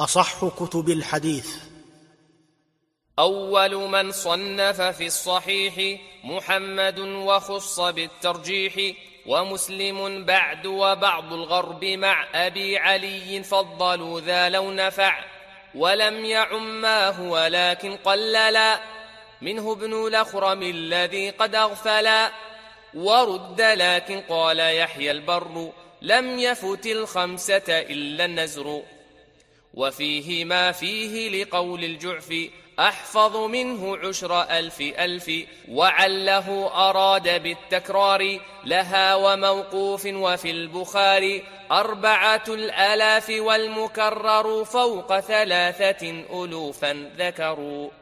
أصح كتب الحديث. أول من صنف في الصحيح محمد وخص بالترجيح ومسلم بعد وبعض الغرب مع أبي علي فضلوا ذا لو نفع ولم يعماه ولكن قللا. منه ابن الأخرم الذي قد أغفلا. ورد لكن قال يحيى البر لم يفت الخمسة إلا النزر. وفيه ما فيه لقول الجعف أحفظ منه عشر ألف ألف وعله أراد بالتكرار لها وموقوف وفي البخاري أربعة الآلاف والمكرر فوق ثلاثة ألوفا ذكروا.